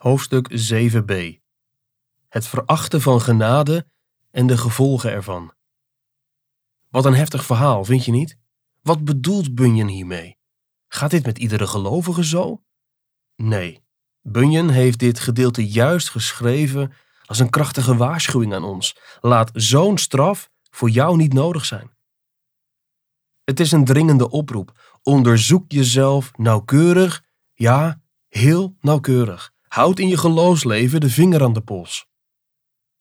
Hoofdstuk 7b. Het verachten van genade en de gevolgen ervan. Wat een heftig verhaal, vind je niet? Wat bedoelt Bunyan hiermee? Gaat dit met iedere gelovige zo? Nee, Bunyan heeft dit gedeelte juist geschreven als een krachtige waarschuwing aan ons. Laat zo'n straf voor jou niet nodig zijn. Het is een dringende oproep. Onderzoek jezelf nauwkeurig, ja, heel nauwkeurig. Houd in je geloofsleven de vinger aan de pols.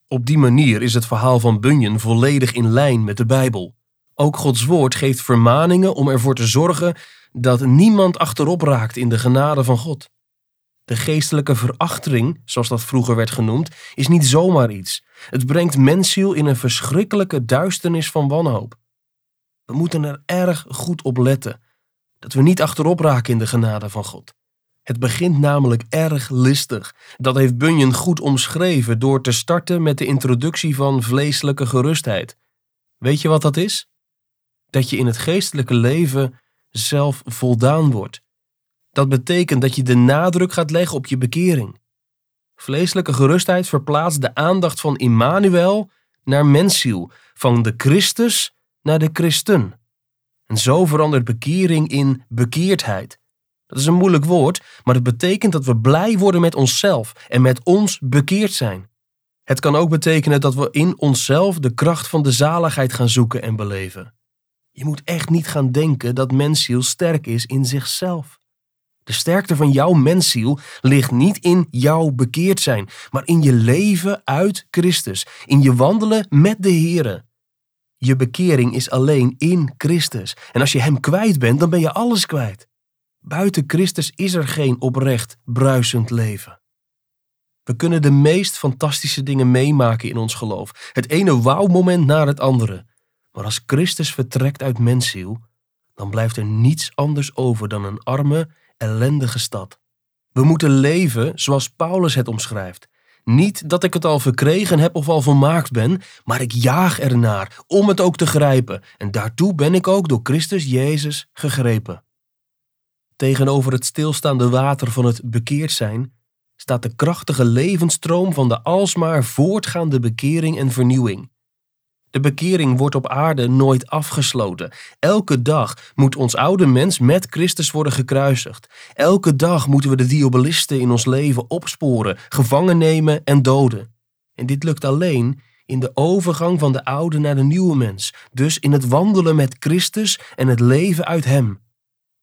Op die manier is het verhaal van Bunyan volledig in lijn met de Bijbel. Ook Gods woord geeft vermaningen om ervoor te zorgen dat niemand achterop raakt in de genade van God. De geestelijke verachtering, zoals dat vroeger werd genoemd, is niet zomaar iets. Het brengt mensziel in een verschrikkelijke duisternis van wanhoop. We moeten er erg goed op letten dat we niet achterop raken in de genade van God. Het begint namelijk erg listig. Dat heeft Bunyan goed omschreven door te starten met de introductie van vleeselijke gerustheid. Weet je wat dat is? Dat je in het geestelijke leven zelf voldaan wordt. Dat betekent dat je de nadruk gaat leggen op je bekering. Vleeselijke gerustheid verplaatst de aandacht van Immanuel naar mensziel, van de Christus naar de christen. En zo verandert bekering in bekeerdheid. Dat is een moeilijk woord, maar het betekent dat we blij worden met onszelf en met ons bekeerd zijn. Het kan ook betekenen dat we in onszelf de kracht van de zaligheid gaan zoeken en beleven. Je moet echt niet gaan denken dat mensziel sterk is in zichzelf. De sterkte van jouw mensziel ligt niet in jouw bekeerd zijn, maar in je leven uit Christus, in je wandelen met de Here. Je bekering is alleen in Christus. En als je Hem kwijt bent, dan ben je alles kwijt. Buiten Christus is er geen oprecht, bruisend leven. We kunnen de meest fantastische dingen meemaken in ons geloof. Het ene wauw-moment na het andere. Maar als Christus vertrekt uit mensziel, dan blijft er niets anders over dan een arme, ellendige stad. We moeten leven zoals Paulus het omschrijft. Niet dat ik het al verkregen heb of al volmaakt ben, maar ik jaag ernaar om het ook te grijpen. En daartoe ben ik ook door Christus Jezus gegrepen. Tegenover het stilstaande water van het bekeerd zijn staat de krachtige levensstroom van de alsmaar voortgaande bekering en vernieuwing. De bekering wordt op aarde nooit afgesloten. Elke dag moet ons oude mens met Christus worden gekruisigd. Elke dag moeten we de diabolisten in ons leven opsporen, gevangen nemen en doden. En dit lukt alleen in de overgang van de oude naar de nieuwe mens, dus in het wandelen met Christus en het leven uit Hem.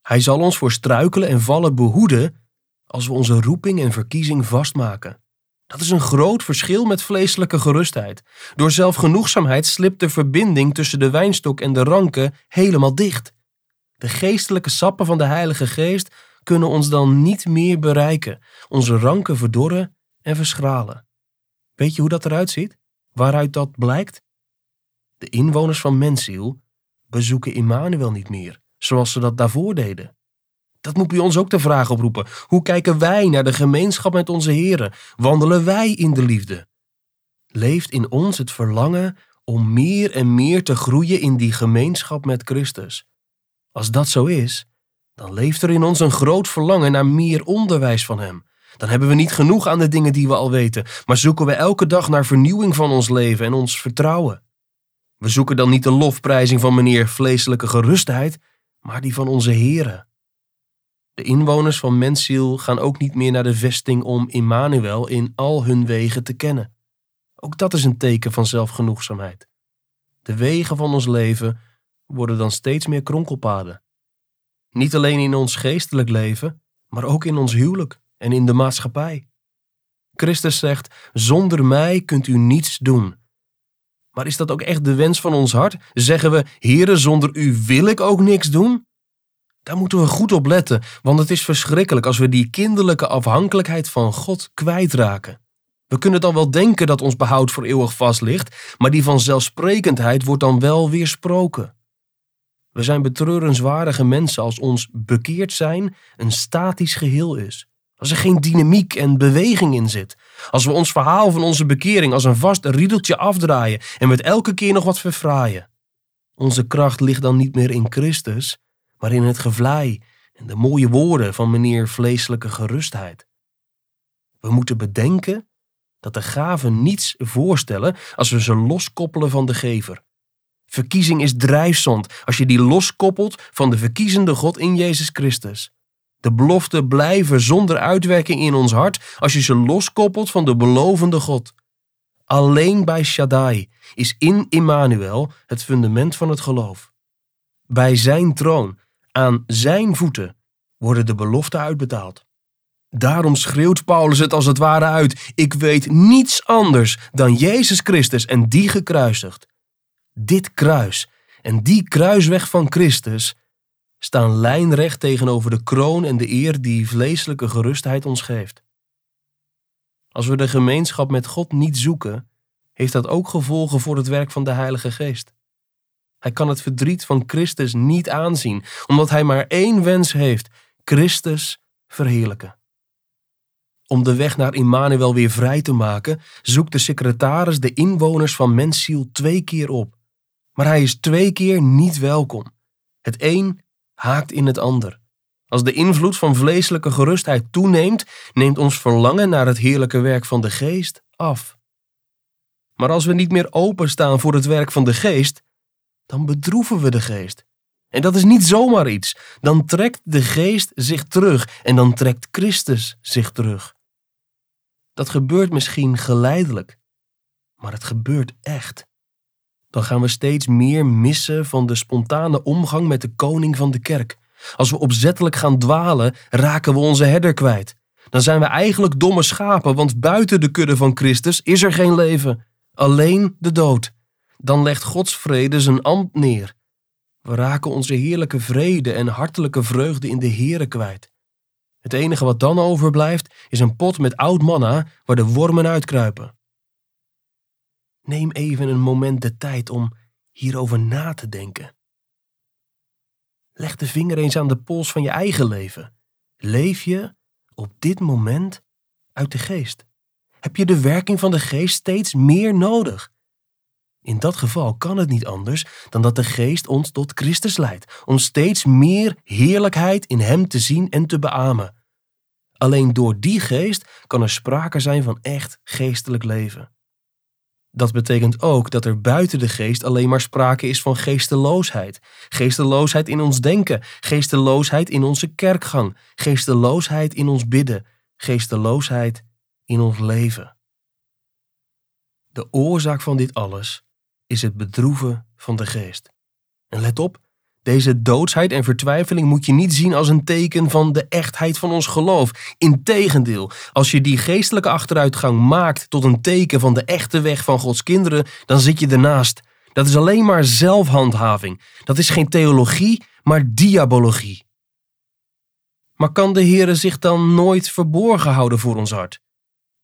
Hij zal ons voor struikelen en vallen behoeden als we onze roeping en verkiezing vastmaken. Dat is een groot verschil met vleeselijke gerustheid. Door zelfgenoegzaamheid slipt de verbinding tussen de wijnstok en de ranken helemaal dicht. De geestelijke sappen van de Heilige Geest kunnen ons dan niet meer bereiken, onze ranken verdorren en verschralen. Weet je hoe dat eruit ziet? Waaruit dat blijkt? De inwoners van Mensiel bezoeken Immanuel niet meer zoals ze dat daarvoor deden. Dat moet bij ons ook de vraag oproepen. Hoe kijken wij naar de gemeenschap met onze heren? Wandelen wij in de liefde? Leeft in ons het verlangen om meer en meer te groeien in die gemeenschap met Christus? Als dat zo is, dan leeft er in ons een groot verlangen naar meer onderwijs van Hem. Dan hebben we niet genoeg aan de dingen die we al weten, maar zoeken we elke dag naar vernieuwing van ons leven en ons vertrouwen. We zoeken dan niet de lofprijzing van meneer vleeselijke gerustheid, maar die van onze heren. De inwoners van Mensiel gaan ook niet meer naar de vesting om Immanuel in al hun wegen te kennen. Ook dat is een teken van zelfgenoegzaamheid. De wegen van ons leven worden dan steeds meer kronkelpaden. Niet alleen in ons geestelijk leven, maar ook in ons huwelijk en in de maatschappij. Christus zegt: Zonder mij kunt u niets doen. Maar is dat ook echt de wens van ons hart? Zeggen we, Heere, zonder u wil ik ook niks doen? Daar moeten we goed op letten, want het is verschrikkelijk als we die kinderlijke afhankelijkheid van God kwijtraken. We kunnen dan wel denken dat ons behoud voor eeuwig vast ligt, maar die vanzelfsprekendheid wordt dan wel weersproken. We zijn betreurenswaardige mensen als ons bekeerd zijn een statisch geheel is. Als er geen dynamiek en beweging in zit. Als we ons verhaal van onze bekering als een vast riedeltje afdraaien en met elke keer nog wat verfraaien. Onze kracht ligt dan niet meer in Christus, maar in het gevlei en de mooie woorden van meneer vleeselijke gerustheid. We moeten bedenken dat de gaven niets voorstellen als we ze loskoppelen van de gever. Verkiezing is drijfzond als je die loskoppelt van de verkiezende God in Jezus Christus. De beloften blijven zonder uitwerking in ons hart als je ze loskoppelt van de belovende God. Alleen bij Shaddai is in Immanuel het fundament van het geloof. Bij zijn troon, aan zijn voeten, worden de beloften uitbetaald. Daarom schreeuwt Paulus het als het ware uit: Ik weet niets anders dan Jezus Christus en die gekruisigd. Dit kruis en die kruisweg van Christus staan lijnrecht tegenover de kroon en de eer die vleeselijke gerustheid ons geeft. Als we de gemeenschap met God niet zoeken, heeft dat ook gevolgen voor het werk van de Heilige Geest. Hij kan het verdriet van Christus niet aanzien, omdat hij maar één wens heeft: Christus verheerlijken. Om de weg naar Immanuel weer vrij te maken, zoekt de secretaris de inwoners van Mensiel twee keer op. Maar hij is twee keer niet welkom. Het een haakt in het ander. Als de invloed van vleeselijke gerustheid toeneemt, neemt ons verlangen naar het heerlijke werk van de geest af. Maar als we niet meer openstaan voor het werk van de geest, dan bedroeven we de geest. En dat is niet zomaar iets. Dan trekt de geest zich terug en dan trekt Christus zich terug. Dat gebeurt misschien geleidelijk, maar het gebeurt echt. Dan gaan we steeds meer missen van de spontane omgang met de koning van de kerk. Als we opzettelijk gaan dwalen, raken we onze herder kwijt. Dan zijn we eigenlijk domme schapen, want buiten de kudde van Christus is er geen leven, alleen de dood. Dan legt Gods vrede zijn ambt neer. We raken onze heerlijke vrede en hartelijke vreugde in de Here kwijt. Het enige wat dan overblijft is een pot met oud manna waar de wormen uitkruipen. Neem even een moment de tijd om hierover na te denken. Leg de vinger eens aan de pols van je eigen leven. Leef je op dit moment uit de geest? Heb je de werking van de geest steeds meer nodig? In dat geval kan het niet anders dan dat de geest ons tot Christus leidt, om steeds meer heerlijkheid in Hem te zien en te beamen. Alleen door die geest kan er sprake zijn van echt geestelijk leven. Dat betekent ook dat er buiten de geest alleen maar sprake is van geesteloosheid. Geesteloosheid in ons denken, geesteloosheid in onze kerkgang, geesteloosheid in ons bidden, geesteloosheid in ons leven. De oorzaak van dit alles is het bedroeven van de geest. En let op, deze doodsheid en vertwijfeling moet je niet zien als een teken van de echtheid van ons geloof. Integendeel, als je die geestelijke achteruitgang maakt tot een teken van de echte weg van Gods kinderen, dan zit je ernaast. Dat is alleen maar zelfhandhaving. Dat is geen theologie, maar diabologie. Maar kan de Heere zich dan nooit verborgen houden voor ons hart?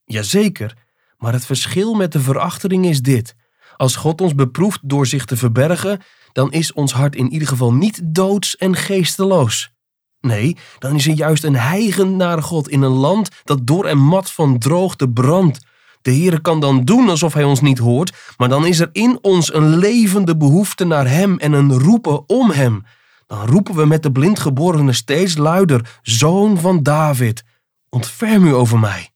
Jazeker, maar het verschil met de verachtering is dit. Als God ons beproeft door zich te verbergen, dan is ons hart in ieder geval niet doods en geesteloos. Nee, dan is er juist een heigen naar God in een land dat door en mat van droogte brandt. De Heere kan dan doen alsof Hij ons niet hoort, maar dan is er in ons een levende behoefte naar Hem en een roepen om Hem. Dan roepen we met de blindgeborene steeds luider, Zoon van David, ontferm u over mij.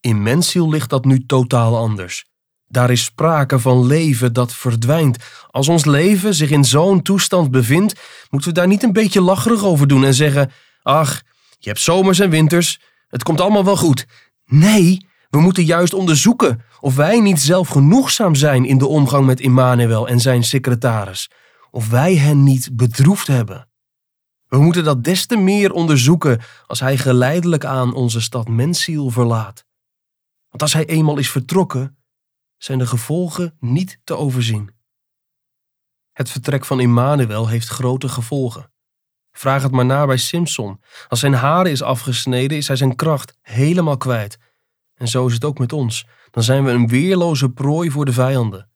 In mensziel ligt dat nu totaal anders. Daar is sprake van leven dat verdwijnt. Als ons leven zich in zo'n toestand bevindt, moeten we daar niet een beetje lacherig over doen en zeggen: Ach, je hebt zomers en winters, het komt allemaal wel goed. Nee, we moeten juist onderzoeken of wij niet zelf genoegzaam zijn in de omgang met Immanuel en zijn secretaris, of wij hen niet bedroefd hebben. We moeten dat des te meer onderzoeken als hij geleidelijk aan onze stad Mensiel verlaat. Want als hij eenmaal is vertrokken, zijn de gevolgen niet te overzien. Het vertrek van Immanuel heeft grote gevolgen. Vraag het maar na bij Simpson. Als zijn haar is afgesneden, is hij zijn kracht helemaal kwijt. En zo is het ook met ons. Dan zijn we een weerloze prooi voor de vijanden.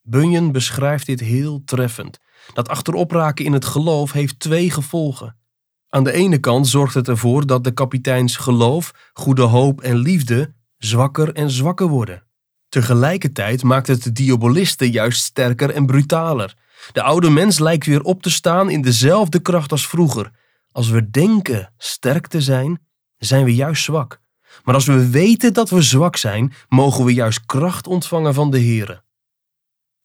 Bunyan beschrijft dit heel treffend. Dat achteropraken in het geloof heeft twee gevolgen. Aan de ene kant zorgt het ervoor dat de kapiteins geloof, goede hoop en liefde zwakker en zwakker worden. Tegelijkertijd maakt het de diabolisten juist sterker en brutaler. De oude mens lijkt weer op te staan in dezelfde kracht als vroeger. Als we denken sterk te zijn, zijn we juist zwak. Maar als we weten dat we zwak zijn, mogen we juist kracht ontvangen van de Here.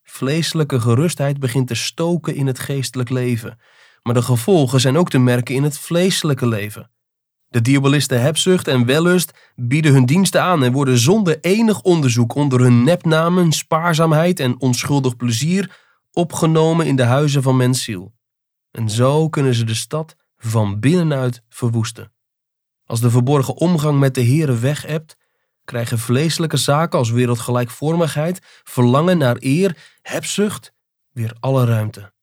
Vleeselijke gerustheid begint te stoken in het geestelijk leven, maar de gevolgen zijn ook te merken in het vleeselijke leven. De diabolisten hebzucht en wellust bieden hun diensten aan en worden zonder enig onderzoek onder hun nepnamen, spaarzaamheid en onschuldig plezier opgenomen in de huizen van mensziel. En zo kunnen ze de stad van binnenuit verwoesten. Als de verborgen omgang met de Here wegebt, krijgen vleeselijke zaken als wereldgelijkvormigheid, verlangen naar eer, hebzucht weer alle ruimte.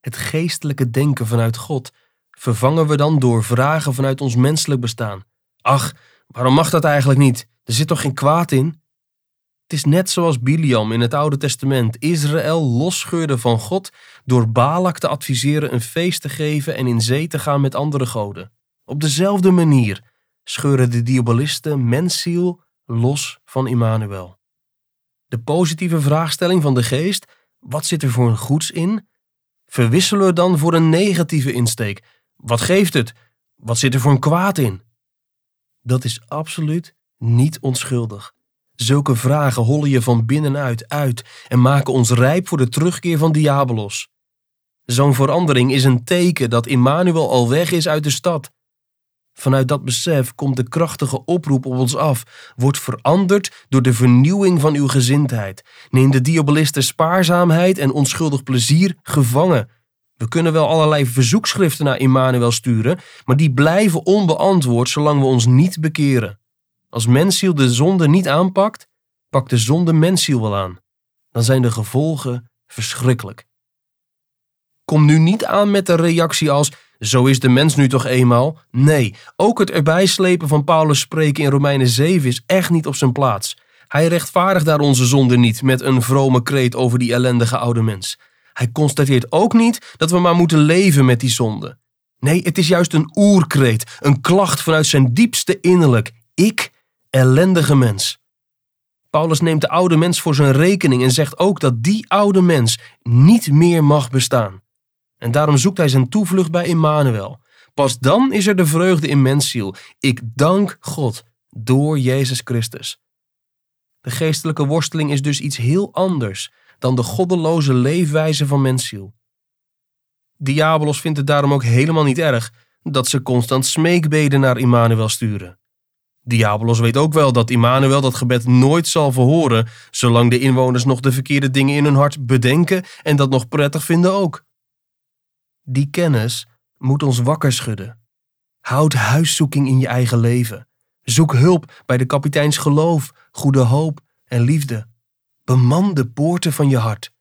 Het geestelijke denken vanuit God vervangen we dan door vragen vanuit ons menselijk bestaan. Ach, waarom mag dat eigenlijk niet? Er zit toch geen kwaad in? Het is net zoals Biliam in het Oude Testament Israël losscheurde van God door Balak te adviseren een feest te geven en in zee te gaan met andere goden. Op dezelfde manier scheuren de diabolisten mensziel los van Immanuel. De positieve vraagstelling van de geest, wat zit er voor een goeds in, verwisselen we dan voor een negatieve insteek. Wat geeft het? Wat zit er voor een kwaad in? Dat is absoluut niet onschuldig. Zulke vragen hollen je van binnenuit uit en maken ons rijp voor de terugkeer van Diabolos. Zo'n verandering is een teken dat Immanuel al weg is uit de stad. Vanuit dat besef komt de krachtige oproep op ons af. Word veranderd door de vernieuwing van uw gezindheid. Neem de diabolisten spaarzaamheid en onschuldig plezier gevangen. We kunnen wel allerlei verzoekschriften naar Immanuel sturen, maar die blijven onbeantwoord zolang we ons niet bekeren. Als mensziel de zonde niet aanpakt, pakt de zonde mensziel wel aan. Dan zijn de gevolgen verschrikkelijk. Kom nu niet aan met de reactie als zo is de mens nu toch eenmaal? Nee, ook het erbij slepen van Paulus spreken in Romeinen 7 is echt niet op zijn plaats. Hij rechtvaardigt daar onze zonde niet met een vrome kreet over die ellendige oude mens. Hij constateert ook niet dat we maar moeten leven met die zonde. Nee, het is juist een oerkreet, een klacht vanuit zijn diepste innerlijk. Ik, ellendige mens. Paulus neemt de oude mens voor zijn rekening en zegt ook dat die oude mens niet meer mag bestaan. En daarom zoekt hij zijn toevlucht bij Immanuel. Pas dan is er de vreugde in mensziel. Ik dank God door Jezus Christus. De geestelijke worsteling is dus iets heel anders dan de goddeloze leefwijze van mensziel. Diabolos vindt het daarom ook helemaal niet erg dat ze constant smeekbeden naar Immanuel sturen. Diabolos weet ook wel dat Immanuel dat gebed nooit zal verhoren, zolang de inwoners nog de verkeerde dingen in hun hart bedenken en dat nog prettig vinden ook. Die kennis moet ons wakker schudden. Houd huiszoeking in je eigen leven. Zoek hulp bij de kapiteins geloof, goede hoop en liefde. Beman de poorten van je hart.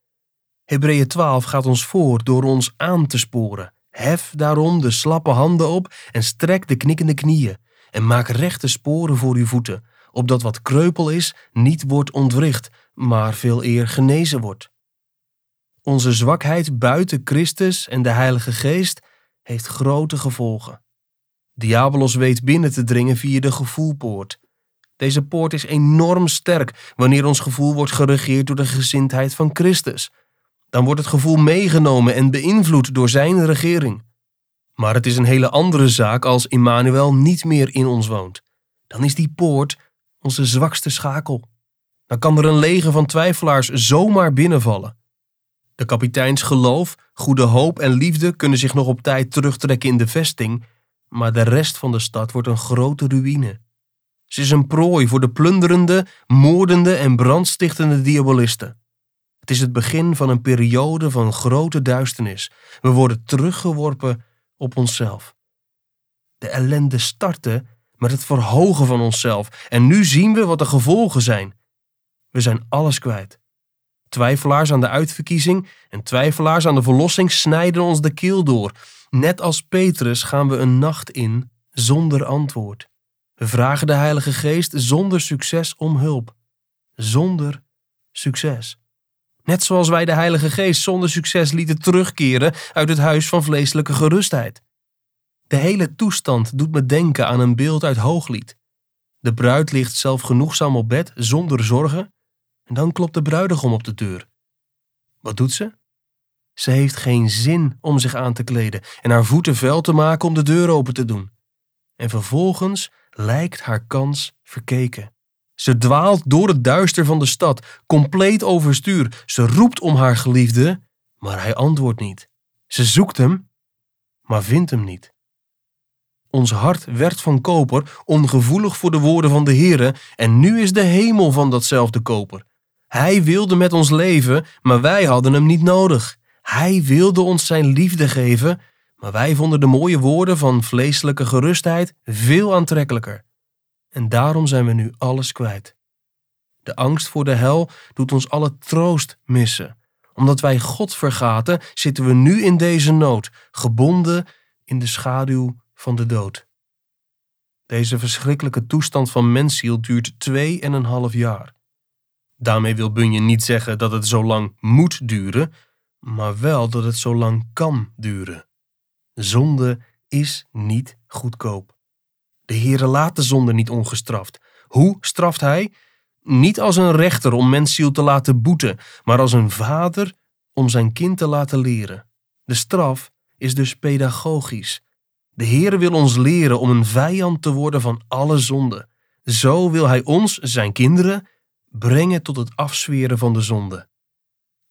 Hebreeën 12 gaat ons voor door ons aan te sporen. Hef daarom de slappe handen op en strek de knikkende knieën. En maak rechte sporen voor uw voeten, opdat wat kreupel is niet wordt ontwricht, maar veel eer genezen wordt. Onze zwakheid buiten Christus en de Heilige Geest heeft grote gevolgen. Diabolos weet binnen te dringen via de gevoelpoort. Deze poort is enorm sterk wanneer ons gevoel wordt geregeerd door de gezindheid van Christus. Dan wordt het gevoel meegenomen en beïnvloed door zijn regering. Maar het is een hele andere zaak als Immanuel niet meer in ons woont. Dan is die poort onze zwakste schakel. Dan kan er een leger van twijfelaars zomaar binnenvallen. De kapiteins geloof, goede hoop en liefde kunnen zich nog op tijd terugtrekken in de vesting, maar de rest van de stad wordt een grote ruïne. Ze is een prooi voor de plunderende, moordende en brandstichtende diabolisten. Het is het begin van een periode van grote duisternis. We worden teruggeworpen op onszelf. De ellende startte met het verhogen van onszelf en nu zien we wat de gevolgen zijn. We zijn alles kwijt. Twijfelaars aan de uitverkiezing en twijfelaars aan de verlossing snijden ons de keel door. Net als Petrus gaan we een nacht in zonder antwoord. We vragen de Heilige Geest zonder succes om hulp. Zonder succes. Net zoals wij de Heilige Geest zonder succes lieten terugkeren uit het huis van vleeselijke gerustheid. De hele toestand doet me denken aan een beeld uit Hooglied. De bruid ligt zelf genoegzaam op bed zonder zorgen en dan klopt de bruidegom op de deur. Wat doet ze? Ze heeft geen zin om zich aan te kleden en haar voeten vuil te maken om de deur open te doen. en vervolgens lijkt haar kans verkeken. Ze dwaalt door het duister van de stad, compleet overstuur. Ze roept om haar geliefde, maar hij antwoordt niet. Ze zoekt hem, maar vindt hem niet. Ons hart werd van koper, ongevoelig voor de woorden van de Heere, en nu is de hemel van datzelfde koper. Hij wilde met ons leven, maar wij hadden hem niet nodig. Hij wilde ons zijn liefde geven, maar wij vonden de mooie woorden van vleeselijke gerustheid veel aantrekkelijker. En daarom zijn we nu alles kwijt. De angst voor de hel doet ons alle troost missen. Omdat wij God vergaten, zitten we nu in deze nood, gebonden in de schaduw van de dood. Deze verschrikkelijke toestand van mensziel duurt twee en een half jaar. Daarmee wil Bunje niet zeggen dat het zo lang moet duren, maar wel dat het zo lang kan duren. Zonde is niet goedkoop. De Heere laat de zonde niet ongestraft. Hoe straft hij? Niet als een rechter om mensziel te laten boeten, maar als een vader om zijn kind te laten leren. De straf is dus pedagogisch. De Heere wil ons leren om een vijand te worden van alle zonde. Zo wil hij ons, zijn kinderen, brengen tot het afzweren van de zonde.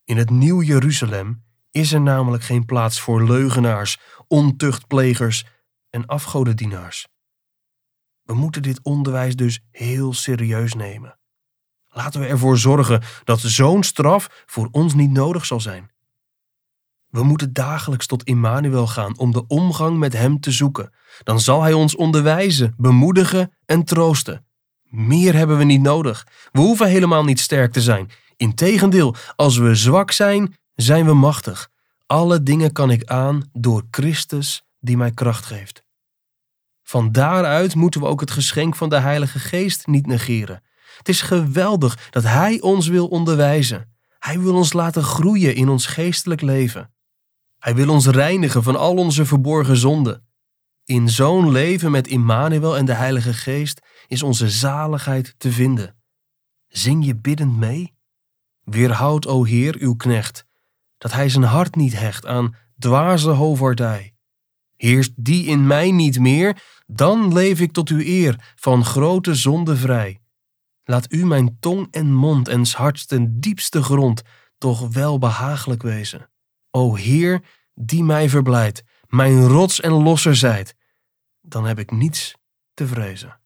In het Nieuw Jeruzalem is er namelijk geen plaats voor leugenaars, ontuchtplegers en afgodendienaars. We moeten dit onderwijs dus heel serieus nemen. Laten we ervoor zorgen dat zo'n straf voor ons niet nodig zal zijn. We moeten dagelijks tot Immanuel gaan om de omgang met Hem te zoeken. Dan zal Hij ons onderwijzen, bemoedigen en troosten. Meer hebben we niet nodig. We hoeven helemaal niet sterk te zijn. Integendeel, als we zwak zijn, zijn we machtig. Alle dingen kan ik aan door Christus die mij kracht geeft. Van daaruit moeten we ook het geschenk van de Heilige Geest niet negeren. Het is geweldig dat Hij ons wil onderwijzen. Hij wil ons laten groeien in ons geestelijk leven. Hij wil ons reinigen van al onze verborgen zonden. In zo'n leven met Immanuel en de Heilige Geest is onze zaligheid te vinden. Zing je biddend mee? Weerhoud, o Heer, uw knecht, dat hij zijn hart niet hecht aan dwaze hoofdwaardij. Heerst die in mij niet meer, dan leef ik tot uw eer, van grote zonde vrij. Laat u mijn tong en mond en hart ten diepste grond toch wel behagelijk wezen. O Heer, die mij verblijdt, mijn rots en losser zijt, dan heb ik niets te vrezen.